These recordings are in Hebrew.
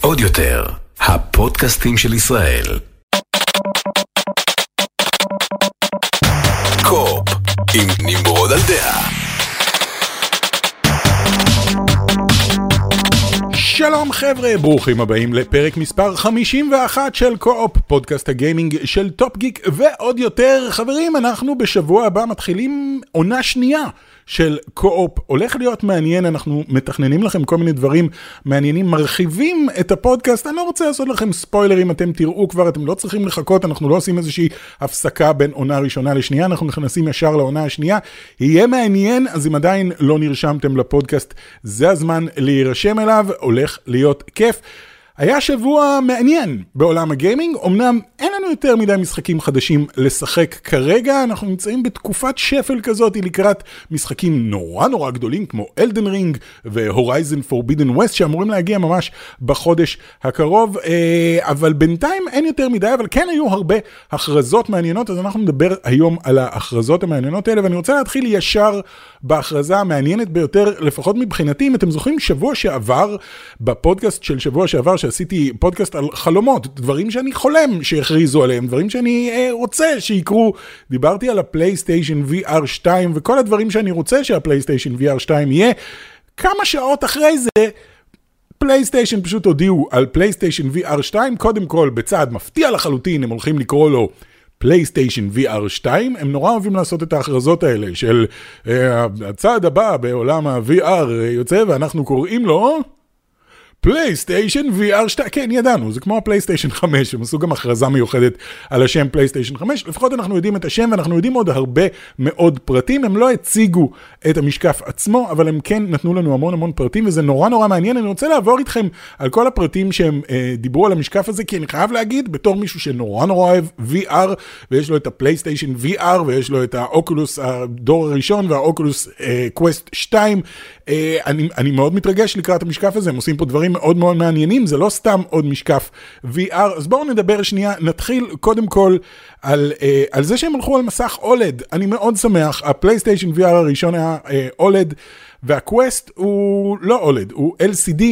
עוד יותר, הפודקאסטים של ישראל. קו-אופ, עם נמרוד על דעה. שלום חבר'ה, ברוכים הבאים לפרק מספר 51 של קו-אופ, פודקאסט הגיימינג של טופ גיק ועוד יותר. חברים, אנחנו בשבוע הבא מתחילים עונה שנייה של קו-אופ. הולך להיות מעניין, אנחנו מתכננים לכם כל מיני דברים מעניינים, מרחיבים את הפודקאסט. אני לא רוצה לעשות לכם ספוילרים, אתם תראו כבר, אתם לא צריכים לחכות, אנחנו לא עושים איזושהי הפסקה בין עונה ראשונה לשנייה, אנחנו נכנסים ישר לעונה השנייה. יהיה מעניין, אז אם עדיין לא נרשמתם לפודקאסט, זה הזמן להירשם אליו, הולך להיות כיף. היה שבוע מעניין בעולם הגיימינג, אמנם אין לנו יותר מדי משחקים חדשים לשחק כרגע, אנחנו נמצאים בתקופת שפל כזאת לקראת משחקים נורא נורא גדולים כמו אלדן רינג והורייזן פורבידן ווסט שאמורים להגיע ממש בחודש הקרוב, אה, אבל בינתיים אין יותר מדי, אבל כן היו הרבה הכרזות מעניינות, אז אנחנו נדבר היום על ההכרזות המעניינות האלה, ואני רוצה להתחיל ישר בהכרזה המעניינת ביותר, לפחות מבחינתי, אם אתם זוכרים, שבוע שעבר, בפודקאסט של שבוע שעבר, שעשיתי פודקאסט על חלומות, דברים שאני חולם שהכריזו עליהם, דברים שאני אה, רוצה שיקרו. דיברתי על הפלייסטיישן VR 2 וכל הדברים שאני רוצה שהפלייסטיישן VR 2 יהיה. כמה שעות אחרי זה, פלייסטיישן פשוט הודיעו על פלייסטיישן VR 2, קודם כל בצעד מפתיע לחלוטין, הם הולכים לקרוא לו פלייסטיישן VR 2, הם נורא אוהבים לעשות את ההכרזות האלה של uh, הצעד הבא בעולם ה-VR יוצא ואנחנו קוראים לו... פלייסטיישן VR 2, כן ידענו, זה כמו הפלייסטיישן 5, הם עשו גם הכרזה מיוחדת על השם פלייסטיישן 5, לפחות אנחנו יודעים את השם ואנחנו יודעים עוד הרבה מאוד פרטים, הם לא הציגו את המשקף עצמו, אבל הם כן נתנו לנו המון המון פרטים וזה נורא נורא מעניין, אני רוצה לעבור איתכם על כל הפרטים שהם אה, דיברו על המשקף הזה, כי אני חייב להגיד, בתור מישהו שנורא נורא אוהב VR, ויש לו את הפלייסטיישן VR, ויש לו את האוקולוס הדור הראשון והאוקולוס אה, קווסט 2, אה, אני, אני מאוד מתרגש לקראת המשקף הזה, הם עושים פה דברים מאוד מאוד מעניינים, זה לא סתם עוד משקף VR. אז בואו נדבר שנייה, נתחיל קודם כל על, אה, על זה שהם הלכו על מסך OLED. אני מאוד שמח, הפלייסטיישן VR הראשון היה אה, OLED. והקווסט הוא לא OLED, הוא LCD,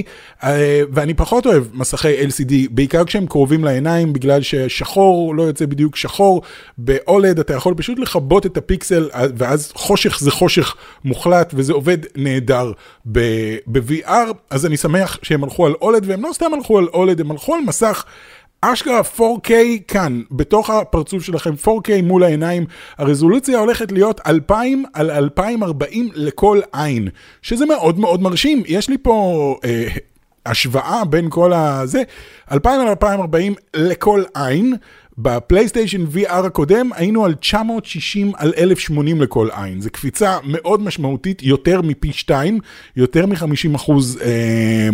אה, ואני פחות אוהב מסכי LCD, בעיקר כשהם קרובים לעיניים, בגלל ששחור לא יוצא בדיוק שחור, ב OLED אתה יכול פשוט לכבות את הפיקסל, ואז חושך זה חושך מוחלט, וזה עובד נהדר ב-VR, אז אני שמח שהם הלכו על OLED, והם לא סתם הלכו על OLED, הם הלכו על מסך. אשכרה 4K כאן, בתוך הפרצוף שלכם, 4K מול העיניים, הרזולוציה הולכת להיות 2000 על 2040 לכל עין, שזה מאוד מאוד מרשים. יש לי פה אה, השוואה בין כל הזה, 2000 על 2040 לכל עין. בפלייסטיישן VR הקודם היינו על 960 על 1080 לכל עין, זו קפיצה מאוד משמעותית, יותר מפי 2, יותר מ-50 אחוז. אה,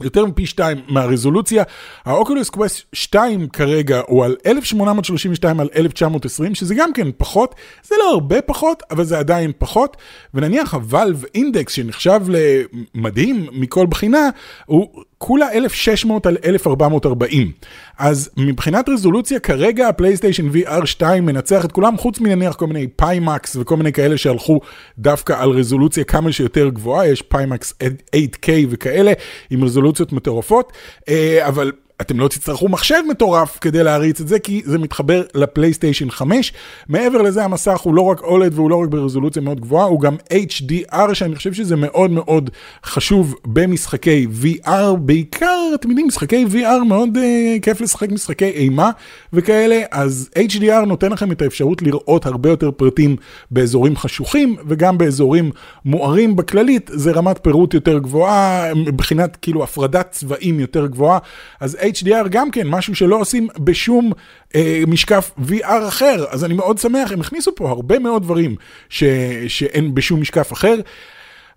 יותר מפי שתיים מהרזולוציה. האוקולוס קווסט 2 כרגע הוא על 1832 על 1920, שזה גם כן פחות, זה לא הרבה פחות, אבל זה עדיין פחות, ונניח ה Valve Index שנחשב למדהים מכל בחינה, הוא כולה 1600 על 1440. אז מבחינת רזולוציה, כרגע הפלייסטיישן VR 2 מנצח את כולם, חוץ מנניח כל מיני Pimax וכל מיני כאלה שהלכו דווקא על רזולוציה כמה שיותר גבוהה, יש Pimax 8K וכאלה, עם רזולוציות מטורפות, אה, אבל אתם לא תצטרכו מחשב מטורף כדי להריץ את זה, כי זה מתחבר לפלייסטיישן 5. מעבר לזה, המסך הוא לא רק אולד והוא לא רק ברזולוציה מאוד גבוהה, הוא גם HDR, שאני חושב שזה מאוד מאוד חשוב במשחקי VR, בעיקר, אתם יודעים, משחקי VR מאוד uh, כיף לשחק משחקי אימה וכאלה, אז HDR נותן לכם את האפשרות לראות הרבה יותר פרטים באזורים חשוכים, וגם באזורים מוארים. בכללית, זה רמת פירוט יותר גבוהה, מבחינת כאילו הפרדת צבעים יותר גבוהה, אז HDR גם כן, משהו שלא עושים בשום אה, משקף VR אחר, אז אני מאוד שמח, הם הכניסו פה הרבה מאוד דברים ש, שאין בשום משקף אחר.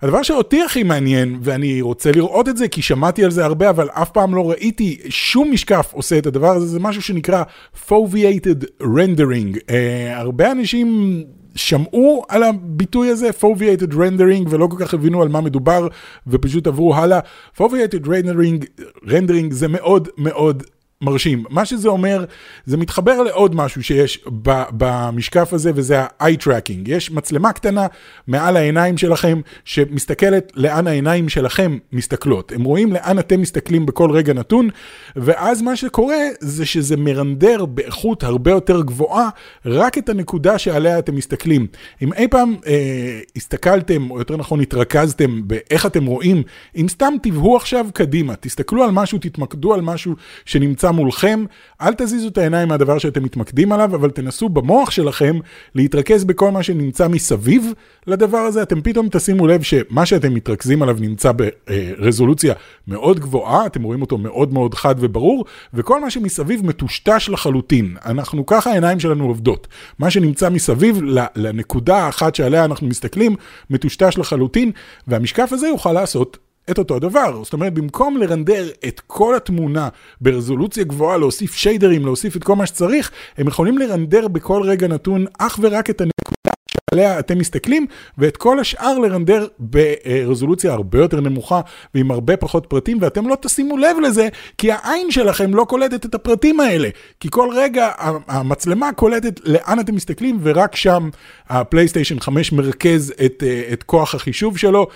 הדבר שאותי הכי מעניין, ואני רוצה לראות את זה כי שמעתי על זה הרבה, אבל אף פעם לא ראיתי שום משקף עושה את הדבר הזה, זה משהו שנקרא Foveated Rendering. Uh, הרבה אנשים שמעו על הביטוי הזה, Foveated Rendering, ולא כל כך הבינו על מה מדובר, ופשוט עברו הלאה. Foveated Rendering, Rendering זה מאוד מאוד מרשים. מה שזה אומר, זה מתחבר לעוד משהו שיש במשקף הזה, וזה ה-eye tracking. יש מצלמה קטנה מעל העיניים שלכם, שמסתכלת לאן העיניים שלכם מסתכלות. הם רואים לאן אתם מסתכלים בכל רגע נתון, ואז מה שקורה זה שזה מרנדר באיכות הרבה יותר גבוהה, רק את הנקודה שעליה אתם מסתכלים. אם אי פעם אה, הסתכלתם, או יותר נכון התרכזתם באיך אתם רואים, אם סתם תבהו עכשיו קדימה, תסתכלו על משהו, תתמקדו על משהו שנמצא נמצא מולכם, אל תזיזו את העיניים מהדבר שאתם מתמקדים עליו, אבל תנסו במוח שלכם להתרכז בכל מה שנמצא מסביב לדבר הזה. אתם פתאום תשימו לב שמה שאתם מתרכזים עליו נמצא ברזולוציה מאוד גבוהה, אתם רואים אותו מאוד מאוד חד וברור, וכל מה שמסביב מטושטש לחלוטין. אנחנו, ככה העיניים שלנו עובדות. מה שנמצא מסביב לנקודה האחת שעליה אנחנו מסתכלים, מטושטש לחלוטין, והמשקף הזה יוכל לעשות את אותו הדבר. זאת אומרת, במקום לרנדר את כל התמונה ברזולוציה גבוהה, להוסיף שיידרים, להוסיף את כל מה שצריך, הם יכולים לרנדר בכל רגע נתון אך ורק את הנקודה שעליה אתם מסתכלים, ואת כל השאר לרנדר ברזולוציה הרבה יותר נמוכה ועם הרבה פחות פרטים, ואתם לא תשימו לב לזה, כי העין שלכם לא קולטת את הפרטים האלה. כי כל רגע המצלמה קולטת לאן אתם מסתכלים, ורק שם הפלייסטיישן 5 מרכז את, את כוח החישוב שלו.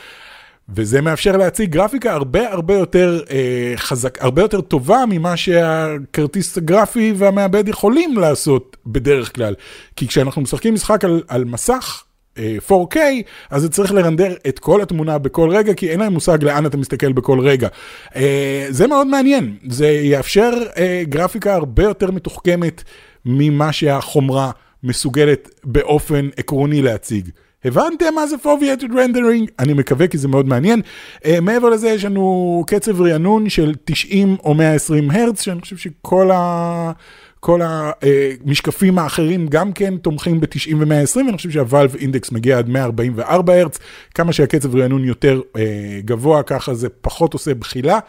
וזה מאפשר להציג גרפיקה הרבה הרבה יותר אה, חזק, הרבה יותר טובה ממה שהכרטיס הגרפי והמעבד יכולים לעשות בדרך כלל. כי כשאנחנו משחקים משחק על, על מסך, 4K, אה, אז זה צריך לרנדר את כל התמונה בכל רגע, כי אין להם מושג לאן אתה מסתכל בכל רגע. אה, זה מאוד מעניין, זה יאפשר אה, גרפיקה הרבה יותר מתוחכמת ממה שהחומרה מסוגלת באופן עקרוני להציג. הבנתם מה זה foveated rendering? אני מקווה כי זה מאוד מעניין. Uh, מעבר לזה יש לנו קצב רענון של 90 או 120 הרץ, שאני חושב שכל ה... כל המשקפים האחרים גם כן תומכים ב-90 ו-120, ואני חושב שהוואלב אינדקס מגיע עד 144 הרץ, כמה שהקצב רענון יותר uh, גבוה, ככה זה פחות עושה בחילה.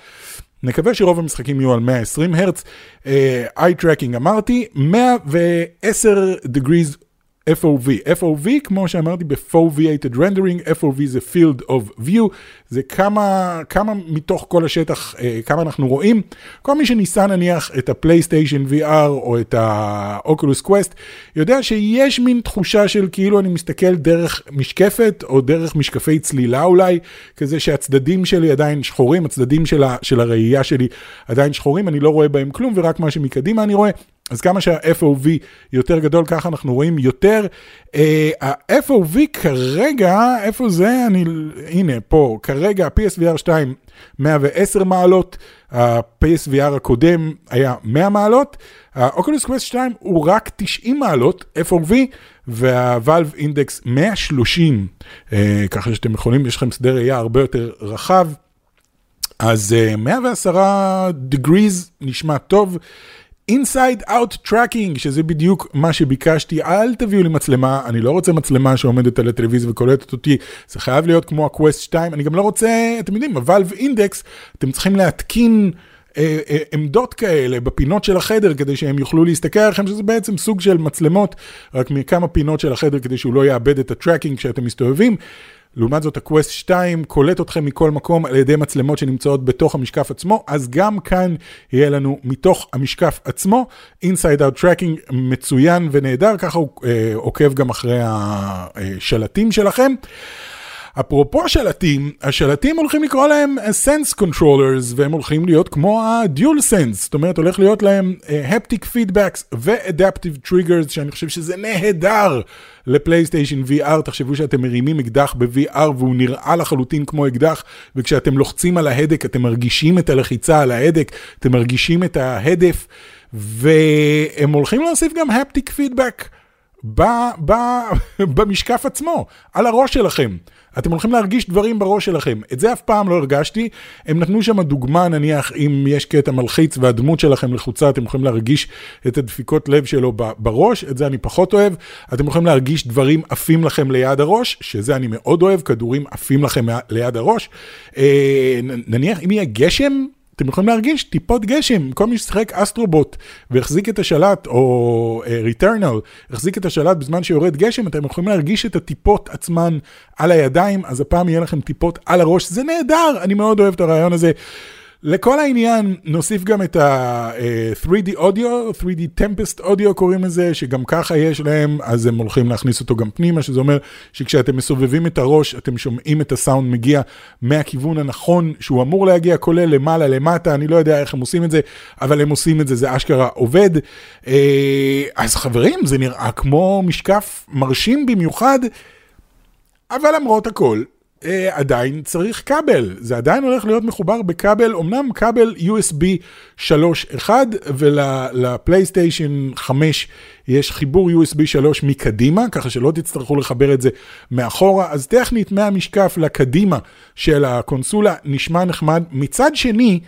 נקווה שרוב המשחקים יהיו על 120 הרץ. Eye tracking אמרתי, 110 degrees FOV, FOV כמו שאמרתי ב-Foveated Rendering, FOV זה Field of View, זה כמה, כמה מתוך כל השטח, אה, כמה אנחנו רואים. כל מי שניסה נניח את הפלייסטיישן VR או את ה-Oculus Quest, יודע שיש מין תחושה של כאילו אני מסתכל דרך משקפת או דרך משקפי צלילה אולי, כזה שהצדדים שלי עדיין שחורים, הצדדים של, ה, של הראייה שלי עדיין שחורים, אני לא רואה בהם כלום ורק מה שמקדימה אני רואה. אז כמה שה-FOV יותר גדול, ככה אנחנו רואים יותר. Uh, ה-FOV כרגע, איפה זה? אני, הנה, פה, כרגע ה-PSVR 2 110 מעלות, ה-PSVR הקודם היה 100 מעלות, ה-Oculus Quest 2 הוא רק 90 מעלות FOV, וה-Valve Index 130, uh, ככה שאתם יכולים, יש לכם שדה ראייה הרבה יותר רחב. אז uh, 110 degrees נשמע טוב. Inside out tracking, שזה בדיוק מה שביקשתי, אל תביאו לי מצלמה, אני לא רוצה מצלמה שעומדת על הטלוויזיה וקולטת אותי, זה חייב להיות כמו ה-Quest 2, אני גם לא רוצה, אתם יודעים, ה-Valve Index, אתם צריכים להתקין אה, אה, עמדות כאלה בפינות של החדר כדי שהם יוכלו להסתכל עליכם, שזה בעצם סוג של מצלמות, רק מכמה פינות של החדר כדי שהוא לא יאבד את ה tracking כשאתם מסתובבים. לעומת זאת ה-Quest 2 קולט אתכם מכל מקום על ידי מצלמות שנמצאות בתוך המשקף עצמו, אז גם כאן יהיה לנו מתוך המשקף עצמו Inside Out Tracking מצוין ונהדר, ככה הוא אה, עוקב גם אחרי השלטים שלכם. אפרופו שלטים, השלטים הולכים לקרוא להם Sense Controllers, והם הולכים להיות כמו ה-Dual Sense, זאת אומרת הולך להיות להם uh, Haptic Feedbacks ו-Adaptive Triggers, שאני חושב שזה נהדר לפלייסטיישן VR, תחשבו שאתם מרימים אקדח ב-VR והוא נראה לחלוטין כמו אקדח, וכשאתם לוחצים על ההדק אתם מרגישים את הלחיצה על ההדק, אתם מרגישים את ההדף, והם הולכים להוסיף גם Haptic Feedback. ב, ב, במשקף עצמו, על הראש שלכם. אתם הולכים להרגיש דברים בראש שלכם. את זה אף פעם לא הרגשתי. הם נתנו שם דוגמה, נניח, אם יש קטע מלחיץ והדמות שלכם לחוצה, אתם יכולים להרגיש את הדפיקות לב שלו בראש, את זה אני פחות אוהב. אתם יכולים להרגיש דברים עפים לכם ליד הראש, שזה אני מאוד אוהב, כדורים עפים לכם ליד הראש. אה, נניח, אם יהיה גשם, אתם יכולים להרגיש טיפות גשם, כל מי ששיחק אסטרובוט והחזיק את השלט, או ריטרנל, uh, החזיק את השלט בזמן שיורד גשם, אתם יכולים להרגיש את הטיפות עצמן על הידיים, אז הפעם יהיה לכם טיפות על הראש, זה נהדר, אני מאוד אוהב את הרעיון הזה. לכל העניין נוסיף גם את ה-3D אודיו, 3D Tempest אודיו קוראים לזה, שגם ככה יש להם, אז הם הולכים להכניס אותו גם פנימה, שזה אומר שכשאתם מסובבים את הראש, אתם שומעים את הסאונד מגיע מהכיוון הנכון שהוא אמור להגיע, כולל למעלה, למטה, אני לא יודע איך הם עושים את זה, אבל הם עושים את זה, זה אשכרה עובד. אה, אז חברים, זה נראה כמו משקף מרשים במיוחד, אבל למרות הכל, אה, עדיין צריך כבל, זה עדיין הולך להיות מחובר בכבל, אמנם כבל USB 3.1 ולפלייסטיישן 5 יש חיבור USB 3 מקדימה, ככה שלא תצטרכו לחבר את זה מאחורה, אז טכנית מהמשקף לקדימה של הקונסולה נשמע נחמד. מצד שני,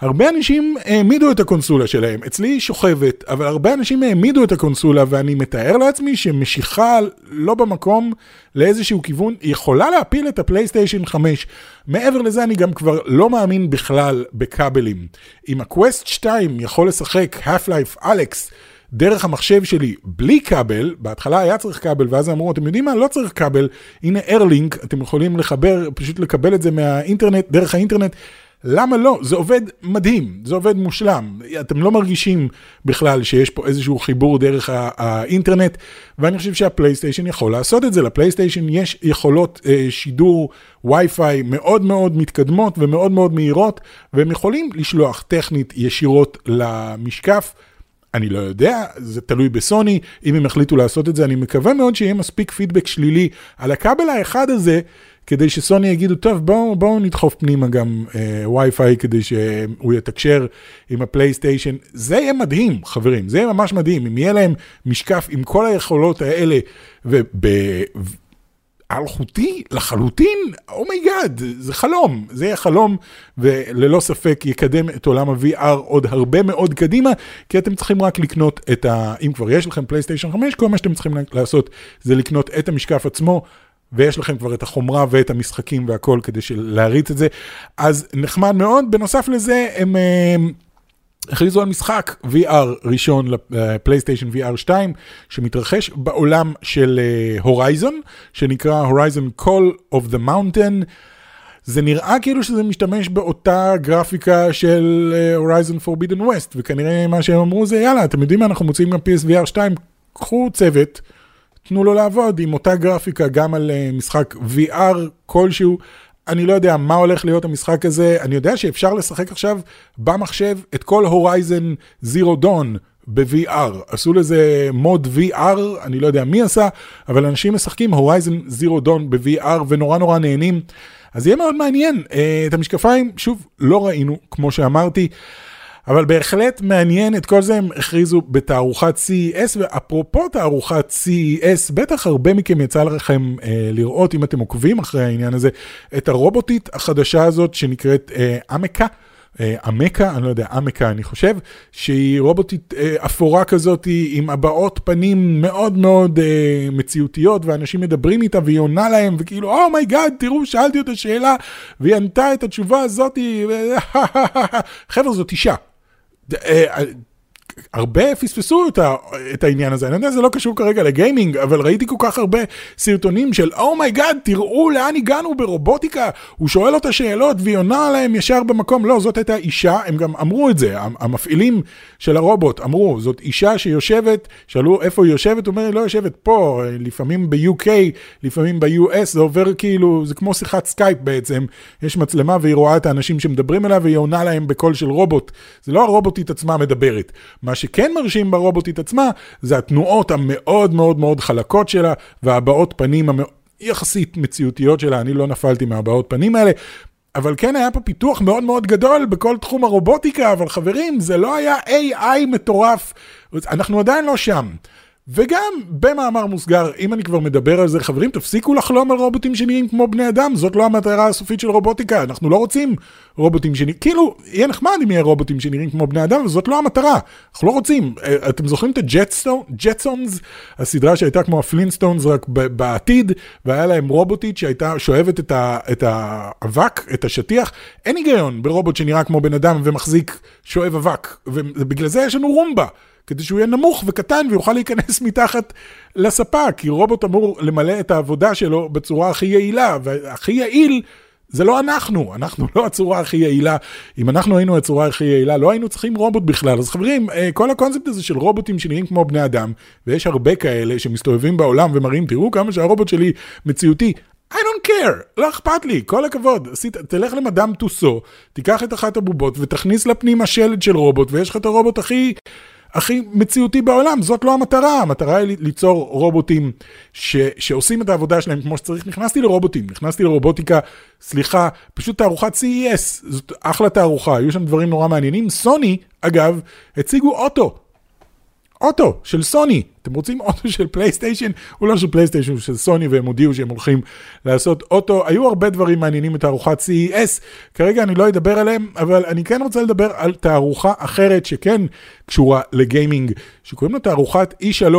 הרבה אנשים העמידו את הקונסולה שלהם, אצלי היא שוכבת, אבל הרבה אנשים העמידו את הקונסולה ואני מתאר לעצמי שמשיכה לא במקום לאיזשהו כיוון יכולה להפיל את הפלייסטיישן 5. מעבר לזה אני גם כבר לא מאמין בכלל בכבלים. אם הקווסט 2 יכול לשחק Half-Life Alex דרך המחשב שלי בלי כבל, בהתחלה היה צריך כבל ואז אמרו אתם יודעים מה לא צריך כבל, הנה איירלינק, אתם יכולים לחבר, פשוט לקבל את זה מהאינטרנט, דרך האינטרנט. למה לא? זה עובד מדהים, זה עובד מושלם. אתם לא מרגישים בכלל שיש פה איזשהו חיבור דרך האינטרנט, ואני חושב שהפלייסטיישן יכול לעשות את זה. לפלייסטיישן יש יכולות אה, שידור וי-פיי מאוד מאוד מתקדמות ומאוד מאוד מהירות, והם יכולים לשלוח טכנית ישירות למשקף. אני לא יודע, זה תלוי בסוני, אם הם החליטו לעשות את זה, אני מקווה מאוד שיהיה מספיק פידבק שלילי על הכבל האחד הזה, כדי שסוני יגידו, טוב, בואו בוא נדחוף פנימה גם אה, וי-פיי כדי שהוא יתקשר עם הפלייסטיישן. זה יהיה מדהים, חברים, זה יהיה ממש מדהים. אם יהיה להם משקף עם כל היכולות האלה, ואלחוטי לחלוטין, oh my god, זה חלום, זה יהיה חלום, וללא ספק יקדם את עולם ה-VR עוד הרבה מאוד קדימה, כי אתם צריכים רק לקנות את ה... אם כבר יש לכם פלייסטיישן 5, כל מה שאתם צריכים לעשות זה לקנות את המשקף עצמו. ויש לכם כבר את החומרה ואת המשחקים והכל כדי להריץ את זה. אז נחמד מאוד, בנוסף לזה הם... הכריזו על משחק VR ראשון לפלייסטיישן VR 2 שמתרחש בעולם של הורייזון שנקרא הורייזון Call of the Mountain. זה נראה כאילו שזה משתמש באותה גרפיקה של הורייזון uh, Forbidden West וכנראה מה שהם אמרו זה יאללה אתם יודעים מה אנחנו מוצאים גם PSVR 2 קחו צוות. תנו לו לעבוד עם אותה גרפיקה גם על uh, משחק VR כלשהו. אני לא יודע מה הולך להיות המשחק הזה, אני יודע שאפשר לשחק עכשיו במחשב את כל הורייזן זירו דון ב-VR. עשו לזה מוד VR, אני לא יודע מי עשה, אבל אנשים משחקים הורייזן זירו דון ב-VR ונורא נורא נהנים. אז יהיה מאוד מעניין. Uh, את המשקפיים, שוב, לא ראינו, כמו שאמרתי. אבל בהחלט מעניין את כל זה הם הכריזו בתערוכת CES, ואפרופו תערוכת CES, בטח הרבה מכם יצא לכם אה, לראות, אם אתם עוקבים אחרי העניין הזה, את הרובוטית החדשה הזאת שנקראת אה, עמקה. עמקה, אני לא יודע, עמקה אני חושב, שהיא רובוטית אה, אפורה כזאת עם הבעות פנים מאוד מאוד אה, מציאותיות, ואנשים מדברים איתה והיא עונה להם, וכאילו, oh my god, תראו, שאלתי אותה שאלה, והיא ענתה את התשובה הזאת, חבר'ה, זאת אישה. אה, הרבה פספסו את, ה, את העניין הזה, אני יודע, זה לא קשור כרגע לגיימינג, אבל ראיתי כל כך הרבה סרטונים של oh my god, תראו לאן הגענו ברובוטיקה, הוא שואל אותה שאלות והיא עונה להם ישר במקום, לא, זאת הייתה אישה, הם גם אמרו את זה, המפעילים של הרובוט אמרו, זאת אישה שיושבת, שאלו איפה היא יושבת, הוא אומר, היא לא יושבת פה, לפעמים ב-UK, לפעמים ב-US, זה עובר כאילו, זה כמו שיחת סקייפ בעצם, יש מצלמה והיא רואה את האנשים שמדברים אליה והיא עונה להם בקול של רובוט, זה לא הרובוטית עצמה מדברת. מה שכן מרשים ברובוטית עצמה, זה התנועות המאוד מאוד מאוד חלקות שלה, והבעות פנים המאוד... יחסית מציאותיות שלה, אני לא נפלתי מהבעות פנים האלה, אבל כן היה פה פיתוח מאוד מאוד גדול בכל תחום הרובוטיקה, אבל חברים, זה לא היה AI מטורף, אנחנו עדיין לא שם. וגם במאמר מוסגר, אם אני כבר מדבר על זה, חברים, תפסיקו לחלום על רובוטים שנראים כמו בני אדם, זאת לא המטרה הסופית של רובוטיקה, אנחנו לא רוצים רובוטים שנראים, כאילו, יהיה נחמד אם יהיה רובוטים שנראים כמו בני אדם, זאת לא המטרה, אנחנו לא רוצים. אה, אתם זוכרים את הג'טסונס, הסדרה שהייתה כמו הפלינסטונס רק בעתיד, והיה להם רובוטית שהייתה שואבת את, ה, את האבק, את השטיח, אין היגיון ברובוט שנראה כמו בן אדם ומחזיק שואב אבק, ובגלל זה יש לנו רומבה. כדי שהוא יהיה נמוך וקטן ויוכל להיכנס מתחת לספה, כי רובוט אמור למלא את העבודה שלו בצורה הכי יעילה, והכי יעיל זה לא אנחנו, אנחנו לא הצורה הכי יעילה. אם אנחנו היינו הצורה הכי יעילה, לא היינו צריכים רובוט בכלל. אז חברים, אה, כל הקונספט הזה של רובוטים שנראים כמו בני אדם, ויש הרבה כאלה שמסתובבים בעולם ומראים, תראו כמה שהרובוט שלי מציאותי. I don't care, לא אכפת לי, כל הכבוד. עשית, תלך למדאם טוסו, תיקח את אחת הבובות ותכניס לפנימה שלד של רובוט, ויש לך את הרובוט הכי... הכי מציאותי בעולם, זאת לא המטרה, המטרה היא ליצור רובוטים ש, שעושים את העבודה שלהם כמו שצריך. נכנסתי לרובוטים, נכנסתי לרובוטיקה, סליחה, פשוט תערוכת CES, זאת אחלה תערוכה, היו שם דברים נורא מעניינים. סוני, אגב, הציגו אוטו, אוטו של סוני. אתם רוצים אוטו של פלייסטיישן? הוא לא של פלייסטיישן, הוא של סוני, והם הודיעו שהם הולכים לעשות אוטו. היו הרבה דברים מעניינים בתערוכת CES, כרגע אני לא אדבר עליהם, אבל אני כן רוצה לדבר על תערוכה אחרת שכן קשורה לגיימינג, שקוראים לה תערוכת E3.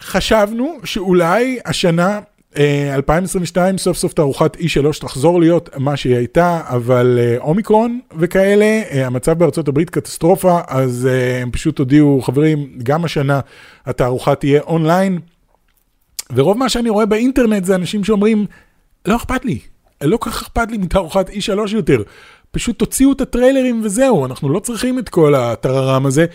חשבנו שאולי השנה 2022 אה, סוף סוף תערוכת E3 תחזור להיות מה שהיא הייתה, אבל אה, אומיקרון וכאלה, אה, המצב בארצות הברית קטסטרופה, אז הם פשוט הודיעו, חברים, גם השנה התערוכה תהיה אונליין, ורוב מה שאני רואה באינטרנט זה אנשים שאומרים, לא אכפת לי, לא כל כך אכפת לי מתערוכת E3 יותר, פשוט תוציאו את הטריילרים וזהו, אנחנו לא צריכים את כל הטררם הזה.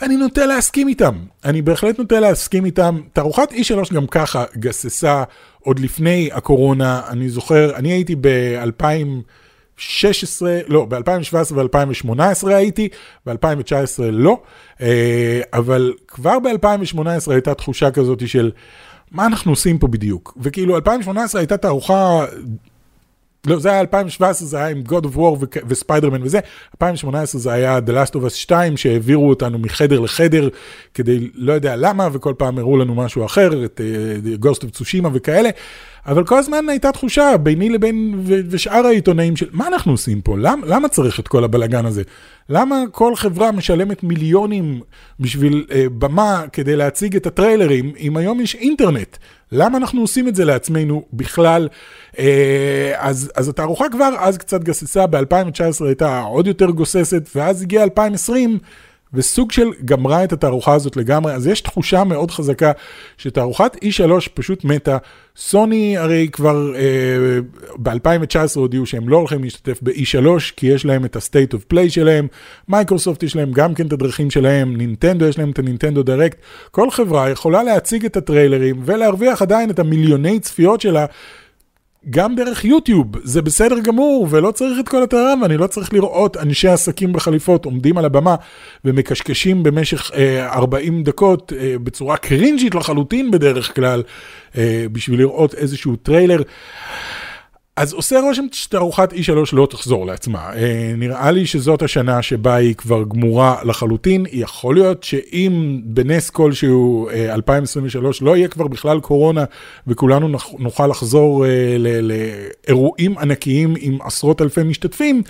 ואני נוטה להסכים איתם. אני בהחלט נוטה להסכים איתם. תערוכת E3 גם ככה גססה עוד לפני הקורונה. אני זוכר, אני הייתי ב-2016, לא, ב-2017 ו-2018 הייתי, ב-2019 לא, אה, אבל כבר ב-2018 הייתה תחושה כזאת של... מה אנחנו עושים פה בדיוק? וכאילו 2018 הייתה תערוכה לא, זה היה 2017, זה היה עם God of War וספיידרמן וזה, 2018 זה היה The Last of Us 2, שהעבירו אותנו מחדר לחדר, כדי, לא יודע למה, וכל פעם הראו לנו משהו אחר, את uh, Ghost of Tsushima וכאלה, אבל כל הזמן הייתה תחושה ביני לבין ושאר העיתונאים של מה אנחנו עושים פה, למ, למה צריך את כל הבלגן הזה? למה כל חברה משלמת מיליונים בשביל uh, במה כדי להציג את הטריילרים, אם היום יש אינטרנט? למה אנחנו עושים את זה לעצמנו בכלל? אה, אז, אז התערוכה כבר אז קצת גססה, ב-2019 הייתה עוד יותר גוססת, ואז הגיע 2020, וסוג של גמרה את התערוכה הזאת לגמרי, אז יש תחושה מאוד חזקה שתערוכת E3 פשוט מתה. סוני הרי כבר אה, ב-2019 הודיעו שהם לא הולכים להשתתף ב-E3, כי יש להם את ה-state of play שלהם, מייקרוסופט יש להם גם כן את הדרכים שלהם, נינטנדו יש להם את הנינטנדו דירקט, כל חברה יכולה להציג את הטריילרים ולהרוויח עדיין את המיליוני צפיות שלה. גם דרך יוטיוב, זה בסדר גמור, ולא צריך את כל הטררם, ואני לא צריך לראות אנשי עסקים בחליפות עומדים על הבמה ומקשקשים במשך אה, 40 דקות אה, בצורה קרינג'ית לחלוטין בדרך כלל, אה, בשביל לראות איזשהו טריילר. אז עושה רושם שתערוכת E3 לא תחזור לעצמה. אה, נראה לי שזאת השנה שבה היא כבר גמורה לחלוטין. יכול להיות שאם בנס כלשהו 2023 אה, לא יהיה כבר בכלל קורונה וכולנו נוכל לחזור אה, לאירועים ענקיים עם עשרות אלפי משתתפים,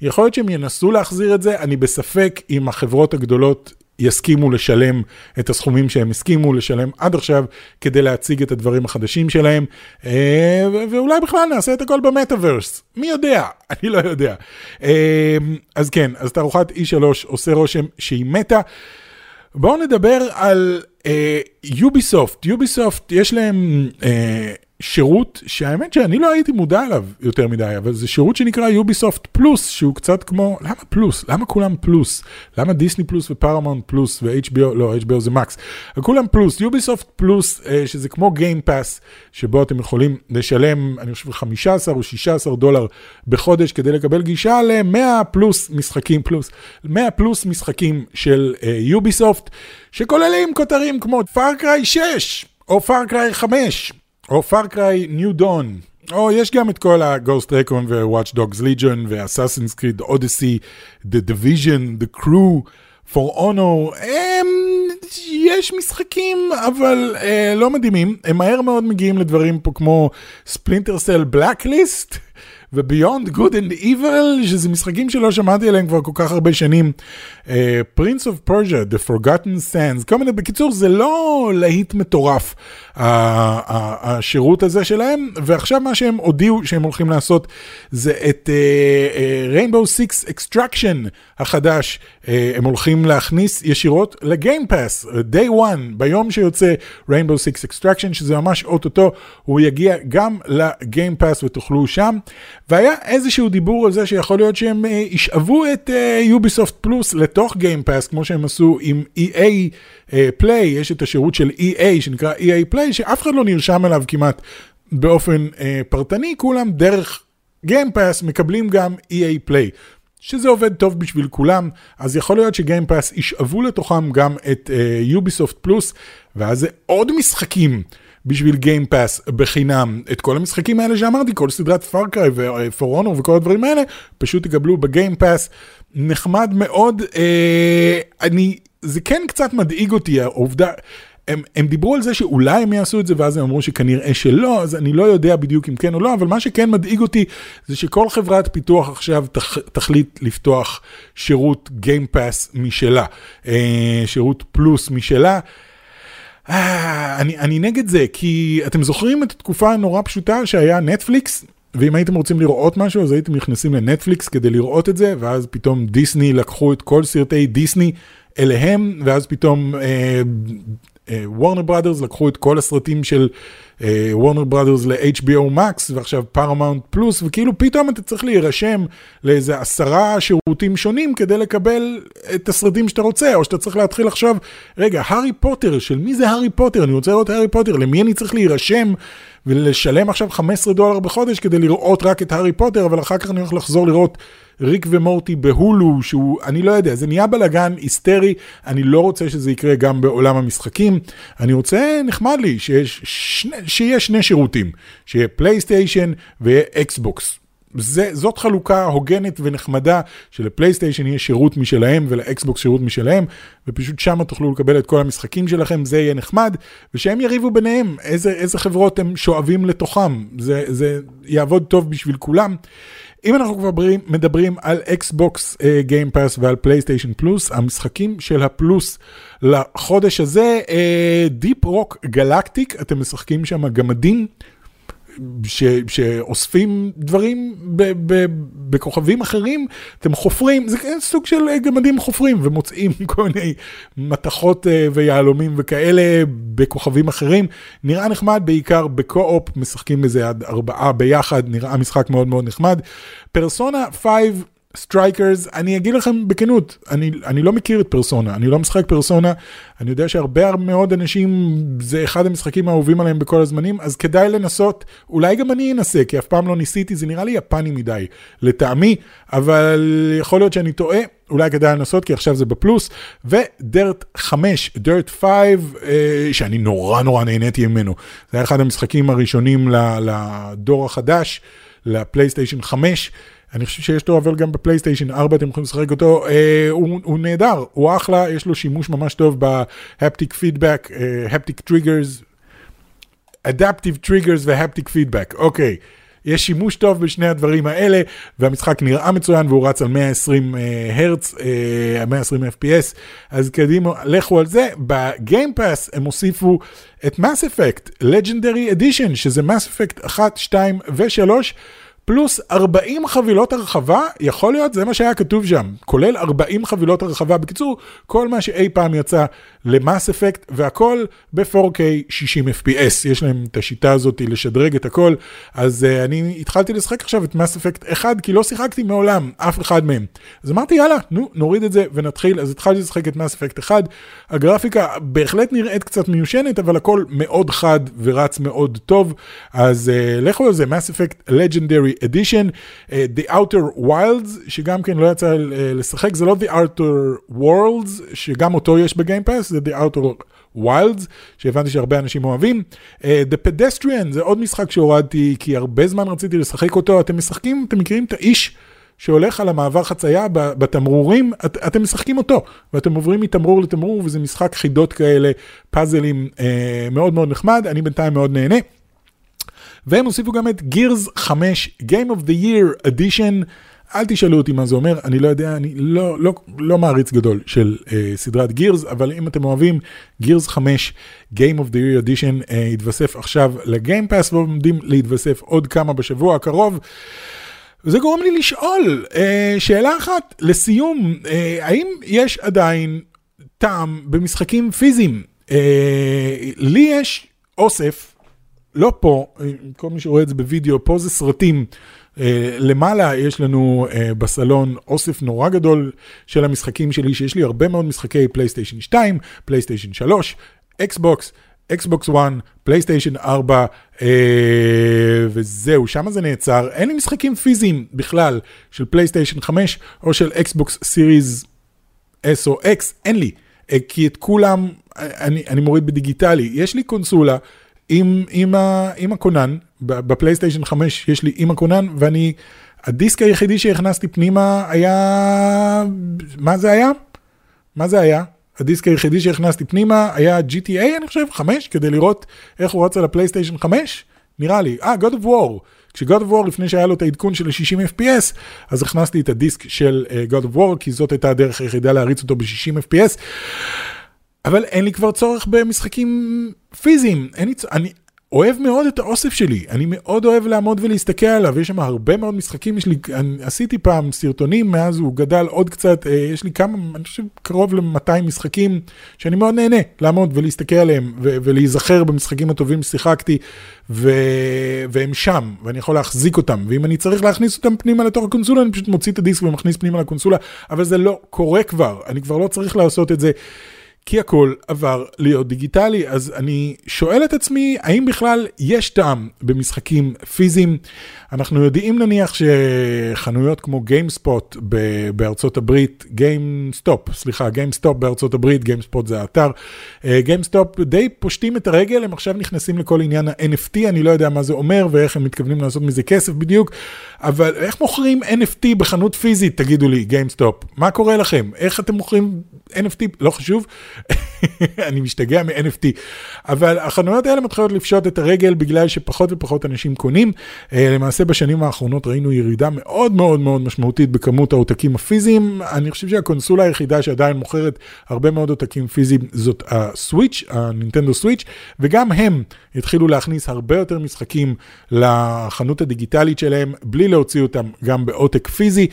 יכול להיות שהם ינסו להחזיר את זה, אני בספק אם החברות הגדולות יסכימו לשלם את הסכומים שהם הסכימו לשלם עד עכשיו כדי להציג את הדברים החדשים שלהם, אה, ואולי בכלל נעשה את הכל במטאוורס, מי יודע? אני לא יודע. אה, אז כן, אז תערוכת E3 עושה רושם שהיא מתה. בואו נדבר על יוביסופט, uh, יוביסופט יש להם שירות שהאמת שאני לא הייתי מודע אליו יותר מדי, אבל זה שירות שנקרא יוביסופט פלוס, שהוא קצת כמו, למה פלוס? למה כולם פלוס? למה דיסני פלוס ופרמאונט פלוס ו-HBO, לא, HBO זה מקס. כולם פלוס, יוביסופט פלוס, אה, שזה כמו גיימפאס, שבו אתם יכולים לשלם, אני חושב 15 או 16 דולר בחודש כדי לקבל גישה ל-100 פלוס משחקים פלוס, 100 פלוס משחקים של יוביסופט, שכוללים כותרים כמו Far Cry 6 או Far Cry 5. או Far Cry New Dawn, או יש גם את כל ה-Ghost Recon ו-Watch Dogs Legion ו-Assassin's Creed Odyssey, The Division, The Crew, For Honor, הם, יש משחקים אבל uh, לא מדהימים, הם מהר מאוד מגיעים לדברים פה כמו Splinter Cell Blacklist. ו Beyond Good and Evil, שזה משחקים שלא שמעתי עליהם כבר כל כך הרבה שנים. Prince of Persia, The Forgotten Sands, כל מיני, בקיצור זה לא להיט מטורף, השירות הזה שלהם, ועכשיו מה שהם הודיעו שהם הולכים לעשות זה את Rainbow Six Extraction החדש, uh, הם הולכים להכניס ישירות ל Game Pass, day one, ביום שיוצא Rainbow Six Extraction, שזה ממש אוטוטו, הוא יגיע גם ל Game Pass ותוכלו שם, והיה איזשהו דיבור על זה שיכול להיות שהם uh, ישאבו את Ubisoft uh, Plus לתוך Game Pass, כמו שהם עשו עם EA Play, uh, יש את השירות של EA שנקרא EA Play, שאף אחד לא נרשם אליו כמעט באופן uh, פרטני, כולם דרך Game Pass מקבלים גם EA Play. שזה עובד טוב בשביל כולם, אז יכול להיות ש Game Pass ישאבו לתוכם גם את Ubisoft uh, Plus, ואז זה עוד משחקים בשביל Game Pass בחינם. את כל המשחקים האלה שאמרתי, כל סדרת Far Cry ו For Honor וכל הדברים האלה, פשוט תקבלו ב Game Pass. נחמד מאוד, uh, אני, זה כן קצת מדאיג אותי, העובדה, הם, הם דיברו על זה שאולי הם יעשו את זה ואז הם אמרו שכנראה שלא, אז אני לא יודע בדיוק אם כן או לא, אבל מה שכן מדאיג אותי זה שכל חברת פיתוח עכשיו תח, תחליט לפתוח שירות גיימפאס משלה, אה, שירות פלוס משלה. אה, אני, אני נגד זה, כי אתם זוכרים את התקופה הנורא פשוטה שהיה נטפליקס? ואם הייתם רוצים לראות משהו אז הייתם נכנסים לנטפליקס כדי לראות את זה, ואז פתאום דיסני לקחו את כל סרטי דיסני אליהם, ואז פתאום... אה, Warner Brothers לקחו את כל הסרטים של Warner Brothers ל-HBO Max ועכשיו Paramount Plus וכאילו פתאום אתה צריך להירשם לאיזה עשרה שירותים שונים כדי לקבל את הסרטים שאתה רוצה או שאתה צריך להתחיל עכשיו רגע הארי פוטר של מי זה הארי פוטר אני רוצה לראות הארי פוטר למי אני צריך להירשם ולשלם עכשיו 15 דולר בחודש כדי לראות רק את הארי פוטר אבל אחר כך אני הולך לחזור לראות ריק ומורטי בהולו, שהוא, אני לא יודע, זה נהיה בלאגן היסטרי, אני לא רוצה שזה יקרה גם בעולם המשחקים. אני רוצה, נחמד לי, שיש שני, שיהיה שני שירותים, שיהיה פלייסטיישן ויהיה אקסבוקס. זה, זאת חלוקה הוגנת ונחמדה שלפלייסטיישן יהיה שירות משלהם ולאקסבוקס שירות משלהם ופשוט שם תוכלו לקבל את כל המשחקים שלכם, זה יהיה נחמד ושהם יריבו ביניהם איזה, איזה חברות הם שואבים לתוכם, זה, זה יעבוד טוב בשביל כולם. אם אנחנו כבר מדברים על אקסבוקס Game Pass ועל פלייסטיישן פלוס, המשחקים של הפלוס לחודש הזה, Deep Rock Galactic, אתם משחקים שם גמדים. ש, שאוספים דברים ב, ב, בכוכבים אחרים, אתם חופרים, זה סוג של גמדים חופרים ומוצאים כל מיני מתכות אה, ויהלומים וכאלה בכוכבים אחרים. נראה נחמד, בעיקר ב co-op, משחקים בזה עד ארבעה ביחד, נראה משחק מאוד מאוד נחמד. פרסונה 5 Strikers, אני אגיד לכם בכנות, אני, אני לא מכיר את פרסונה, אני לא משחק פרסונה, אני יודע שהרבה מאוד אנשים, זה אחד המשחקים האהובים עליהם בכל הזמנים, אז כדאי לנסות, אולי גם אני אנסה, כי אף פעם לא ניסיתי, זה נראה לי יפני מדי, לטעמי, אבל יכול להיות שאני טועה, אולי כדאי לנסות, כי עכשיו זה בפלוס, ו Dirt 5, Dirt 5, אה, שאני נורא נורא נהניתי ממנו, זה היה אחד המשחקים הראשונים לדור החדש, לפלייסטיישן 5, אני חושב שיש לו אבל גם בפלייסטיישן 4 אתם יכולים לשחק אותו, אה, הוא, הוא נהדר, הוא אחלה, יש לו שימוש ממש טוב ב haptic feedback, haptic triggers, adaptive triggers ו haptic feedback, אוקיי. יש שימוש טוב בשני הדברים האלה, והמשחק נראה מצוין והוא רץ על 120 הרץ, 120 FPS, אז קדימה, לכו על זה. ב Game Pass הם הוסיפו את מס אפקט, Legendary Edition, שזה מס אפקט 1, 2 ו-3. פלוס 40 חבילות הרחבה, יכול להיות, זה מה שהיה כתוב שם, כולל 40 חבילות הרחבה. בקיצור, כל מה שאי פעם יצא למאס אפקט, והכל ב-4K 60 FPS. יש להם את השיטה הזאת לשדרג את הכל, אז uh, אני התחלתי לשחק עכשיו את מאס אפקט 1, כי לא שיחקתי מעולם אף אחד מהם. אז אמרתי, יאללה, נו, נוריד את זה ונתחיל. אז התחלתי לשחק את מאס אפקט 1. הגרפיקה בהחלט נראית קצת מיושנת, אבל הכל מאוד חד ורץ מאוד טוב. אז uh, לכו על זה, מאס אפקט Legendary Edition, uh, The Outer Wilds, שגם כן לא יצא uh, לשחק, זה לא The Outer Worlds, שגם אותו יש בגיימפאס, זה The Outer Wilds, שהבנתי שהרבה אנשים אוהבים. Uh, The Pedestrian, זה עוד משחק שהורדתי, כי הרבה זמן רציתי לשחק אותו. אתם משחקים, אתם מכירים את האיש? שהולך על המעבר חצייה בתמרורים, את, אתם משחקים אותו, ואתם עוברים מתמרור לתמרור, וזה משחק חידות כאלה, פאזלים אה, מאוד מאוד נחמד, אני בינתיים מאוד נהנה. והם הוסיפו גם את Gears 5 Game of the Year Edition. אל תשאלו אותי מה זה אומר, אני לא יודע, אני לא, לא, לא מעריץ גדול של uh, סדרת גירס, אבל אם אתם אוהבים, גירס 5, Game of the Year Edition, uh, התווסף עכשיו לגיימפאס, ועומדים להתווסף עוד כמה בשבוע הקרוב. וזה גורם לי לשאול, uh, שאלה אחת, לסיום, uh, האם יש עדיין טעם במשחקים פיזיים? Uh, לי יש אוסף, לא פה, כל מי שרואה את זה בווידאו, פה זה סרטים. Uh, למעלה יש לנו uh, בסלון אוסף נורא גדול של המשחקים שלי, שיש לי הרבה מאוד משחקי פלייסטיישן 2, פלייסטיישן 3, אקסבוקס, אקסבוקס 1, פלייסטיישן 4, uh, וזהו, שם זה נעצר. אין לי משחקים פיזיים בכלל של פלייסטיישן 5 או של אקסבוקס Series S או X, אין לי. Uh, כי את כולם אני, אני מוריד בדיגיטלי. יש לי קונסולה עם, עם, ה, עם הכונן, בפלייסטיישן 5 יש לי עם הכונן, ואני, הדיסק היחידי שהכנסתי פנימה היה, מה זה היה? מה זה היה? הדיסק היחידי שהכנסתי פנימה היה GTA, אני חושב, 5, כדי לראות איך הוא רץ על הפלייסטיישן 5, נראה לי. אה, God of War. כש-God of War, לפני שהיה לו את העדכון של 60 FPS, אז הכנסתי את הדיסק של uh, God of War, כי זאת הייתה הדרך היחידה להריץ אותו ב-60 FPS. אבל אין לי כבר צורך במשחקים פיזיים, אין לי צורך, אני אוהב מאוד את האוסף שלי, אני מאוד אוהב לעמוד ולהסתכל עליו, יש שם הרבה מאוד משחקים, יש לי, אני עשיתי פעם סרטונים, מאז הוא גדל עוד קצת, אה, יש לי כמה, אני חושב קרוב ל-200 משחקים, שאני מאוד נהנה לעמוד ולהסתכל עליהם, ו- ולהיזכר במשחקים הטובים ששיחקתי, ו- והם שם, ואני יכול להחזיק אותם, ואם אני צריך להכניס אותם פנימה לתוך הקונסולה, אני פשוט מוציא את הדיסק ומכניס פנימה לקונסולה, אבל זה לא קורה כבר, אני כבר לא צריך לעשות את זה. כי הכל עבר להיות דיגיטלי, אז אני שואל את עצמי, האם בכלל יש טעם במשחקים פיזיים? אנחנו יודעים נניח שחנויות כמו גיימספוט בארצות הברית, GameStop, סליחה, GameStop בארצות הברית, GameSpot זה האתר, GameStop די פושטים את הרגל, הם עכשיו נכנסים לכל עניין ה-NFT, אני לא יודע מה זה אומר ואיך הם מתכוונים לעשות מזה כסף בדיוק, אבל איך מוכרים NFT בחנות פיזית, תגידו לי, GameStop? מה קורה לכם? איך אתם מוכרים NFT? לא חשוב, אני משתגע מ-NFT, אבל החנויות האלה מתחילות לפשוט את הרגל בגלל שפחות ופחות אנשים קונים. למעשה למעשה בשנים האחרונות ראינו ירידה מאוד מאוד מאוד משמעותית בכמות העותקים הפיזיים. אני חושב שהקונסולה היחידה שעדיין מוכרת הרבה מאוד עותקים פיזיים זאת הסוויץ', הנינטנדו סוויץ', וגם הם התחילו להכניס הרבה יותר משחקים לחנות הדיגיטלית שלהם, בלי להוציא אותם גם בעותק פיזי.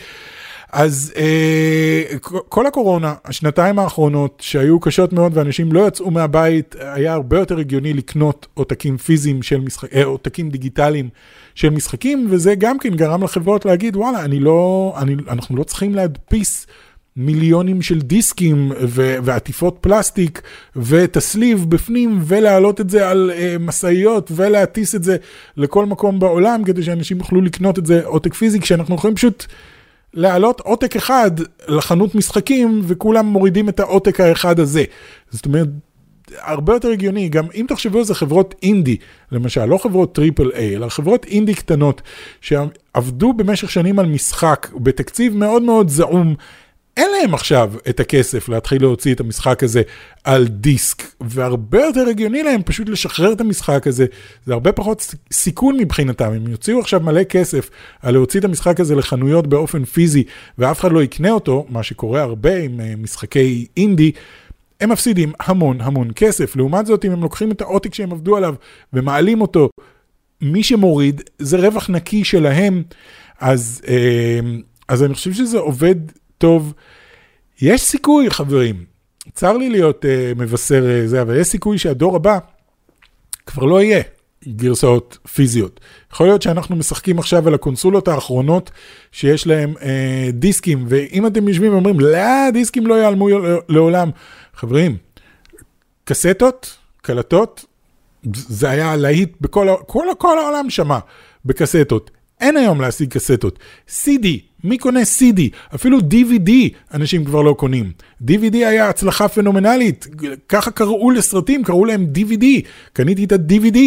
אז אה, כל הקורונה, השנתיים האחרונות שהיו קשות מאוד ואנשים לא יצאו מהבית, היה הרבה יותר הגיוני לקנות עותקים פיזיים של משחקים, אה, עותקים דיגיטליים של משחקים, וזה גם כן גרם לחברות להגיד, וואלה, אני לא, אני, אנחנו לא צריכים להדפיס מיליונים של דיסקים ו- ועטיפות פלסטיק ותסליב בפנים ולהעלות את זה על uh, משאיות ולהטיס את זה לכל מקום בעולם כדי שאנשים יוכלו לקנות את זה עותק פיזי כשאנחנו יכולים פשוט להעלות עותק אחד לחנות משחקים וכולם מורידים את העותק האחד הזה. זאת אומרת, הרבה יותר הגיוני, גם אם תחשבו על זה חברות אינדי, למשל, לא חברות triple A, אלא חברות אינדי קטנות, שעבדו במשך שנים על משחק בתקציב מאוד מאוד זעום, אין להם עכשיו את הכסף להתחיל להוציא את המשחק הזה על דיסק, והרבה יותר הגיוני להם פשוט לשחרר את המשחק הזה, זה הרבה פחות סיכון מבחינתם, אם יוציאו עכשיו מלא כסף על להוציא את המשחק הזה לחנויות באופן פיזי, ואף אחד לא יקנה אותו, מה שקורה הרבה עם אה, משחקי אינדי, הם מפסידים המון המון כסף. לעומת זאת, אם הם לוקחים את העותק שהם עבדו עליו ומעלים אותו, מי שמוריד זה רווח נקי שלהם, אז, אה, אז אני חושב שזה עובד טוב. יש סיכוי, חברים, צר לי להיות uh, מבשר uh, זה, אבל יש סיכוי שהדור הבא כבר לא יהיה גרסאות פיזיות. יכול להיות שאנחנו משחקים עכשיו על הקונסולות האחרונות שיש להם uh, דיסקים, ואם אתם יושבים ואומרים, לא, דיסקים לא ייעלמו לעולם. חברים, קסטות, קלטות, זה היה להיט בכל כל, כל העולם שמע בקסטות. אין היום להשיג קסטות. CD, מי קונה CD? אפילו DVD אנשים כבר לא קונים. DVD היה הצלחה פנומנלית, ככה קראו לסרטים, קראו להם DVD. קניתי את ה-DVD,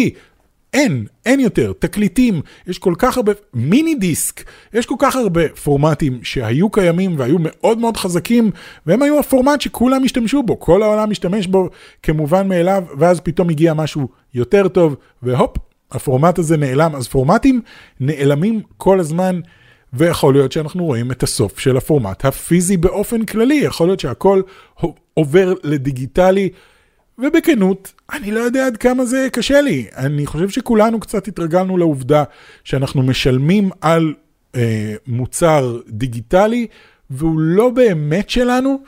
אין, אין יותר, תקליטים, יש כל כך הרבה, מיני דיסק, יש כל כך הרבה פורמטים שהיו קיימים והיו מאוד מאוד חזקים, והם היו הפורמט שכולם השתמשו בו, כל העולם משתמש בו כמובן מאליו, ואז פתאום הגיע משהו יותר טוב, והופ, הפורמט הזה נעלם. אז פורמטים נעלמים כל הזמן, ויכול להיות שאנחנו רואים את הסוף של הפורמט הפיזי באופן כללי, יכול להיות שהכל עובר לדיגיטלי, ובכנות, אני לא יודע עד כמה זה קשה לי. אני חושב שכולנו קצת התרגלנו לעובדה שאנחנו משלמים על אה, מוצר דיגיטלי, והוא לא באמת שלנו.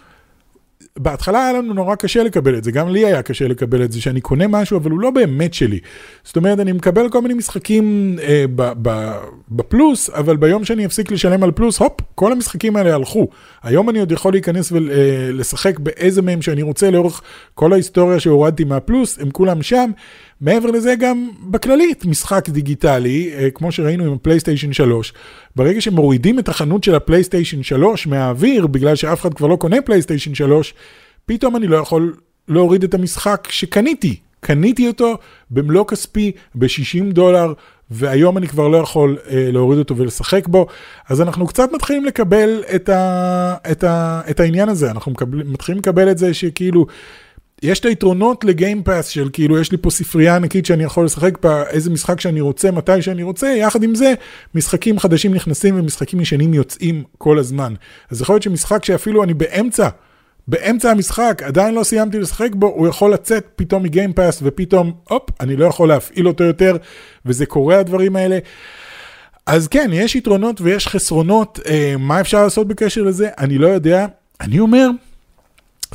בהתחלה היה לנו נורא קשה לקבל את זה, גם לי היה קשה לקבל את זה, שאני קונה משהו, אבל הוא לא באמת שלי. זאת אומרת, אני מקבל כל מיני משחקים אה, ב, ב, בפלוס, אבל ביום שאני אפסיק לשלם על פלוס, הופ, כל המשחקים האלה הלכו. היום אני עוד יכול להיכנס ולשחק אה, באיזה מהם שאני רוצה לאורך כל ההיסטוריה שהורדתי מהפלוס, הם כולם שם. מעבר לזה גם בכללית משחק דיגיטלי, אה, כמו שראינו עם הפלייסטיישן 3, ברגע שמורידים את החנות של הפלייסטיישן 3 מהאוויר, בגלל שאף אחד כבר לא קונה פלייסטיישן 3, פתאום אני לא יכול להוריד את המשחק שקניתי. קניתי אותו במלוא כספי ב-60 דולר, והיום אני כבר לא יכול אה, להוריד אותו ולשחק בו. אז אנחנו קצת מתחילים לקבל את, ה, את, ה, את העניין הזה, אנחנו מקבל, מתחילים לקבל את זה שכאילו... יש את היתרונות לגיימפאס של כאילו יש לי פה ספרייה ענקית שאני יכול לשחק בה איזה משחק שאני רוצה, מתי שאני רוצה, יחד עם זה משחקים חדשים נכנסים ומשחקים ישנים יוצאים כל הזמן. אז יכול להיות שמשחק שאפילו אני באמצע, באמצע המשחק עדיין לא סיימתי לשחק בו, הוא יכול לצאת פתאום מגיימפאס ופתאום, הופ, אני לא יכול להפעיל אותו יותר, וזה קורה הדברים האלה. אז כן, יש יתרונות ויש חסרונות, אה, מה אפשר לעשות בקשר לזה? אני לא יודע. אני אומר,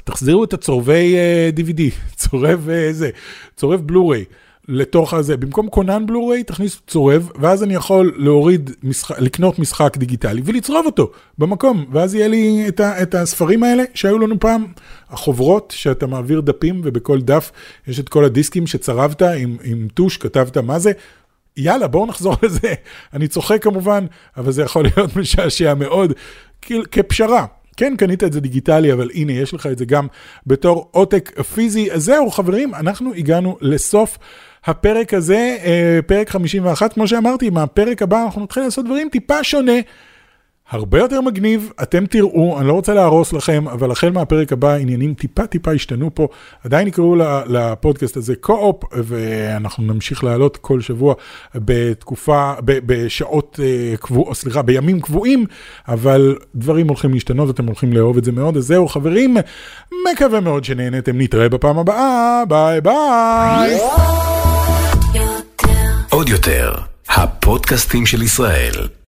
תחזירו את הצורבי DVD, צורב uh, זה, צורב בלו-ריי. לתוך הזה, במקום קונן בלו-ריי תכניסו צורב, ואז אני יכול להוריד, משחק, לקנות משחק דיגיטלי ולצרוב אותו במקום, ואז יהיה לי את, ה, את הספרים האלה שהיו לנו פעם, החוברות שאתה מעביר דפים ובכל דף יש את כל הדיסקים שצרבת עם, עם טוש, כתבת מה זה, יאללה בואו נחזור לזה, אני צוחק כמובן, אבל זה יכול להיות משעשע מאוד, כפשרה. כן, קנית את זה דיגיטלי, אבל הנה, יש לך את זה גם בתור עותק פיזי. אז זהו, חברים, אנחנו הגענו לסוף הפרק הזה, אה, פרק 51, כמו שאמרתי, מהפרק הבא אנחנו נתחיל לעשות דברים טיפה שונה. הרבה יותר מגניב, אתם תראו, אני לא רוצה להרוס לכם, אבל החל מהפרק הבא עניינים טיפה טיפה השתנו פה, עדיין יקראו לפודקאסט הזה קו-אופ, ואנחנו נמשיך לעלות כל שבוע בתקופה, בשעות אה, קבועות, סליחה, בימים קבועים, אבל דברים הולכים להשתנות, אתם הולכים לאהוב את זה מאוד, אז זהו חברים, מקווה מאוד שנהנתם, נתראה בפעם הבאה, ביי ביי. עוד יותר, הפודקאסטים של ישראל.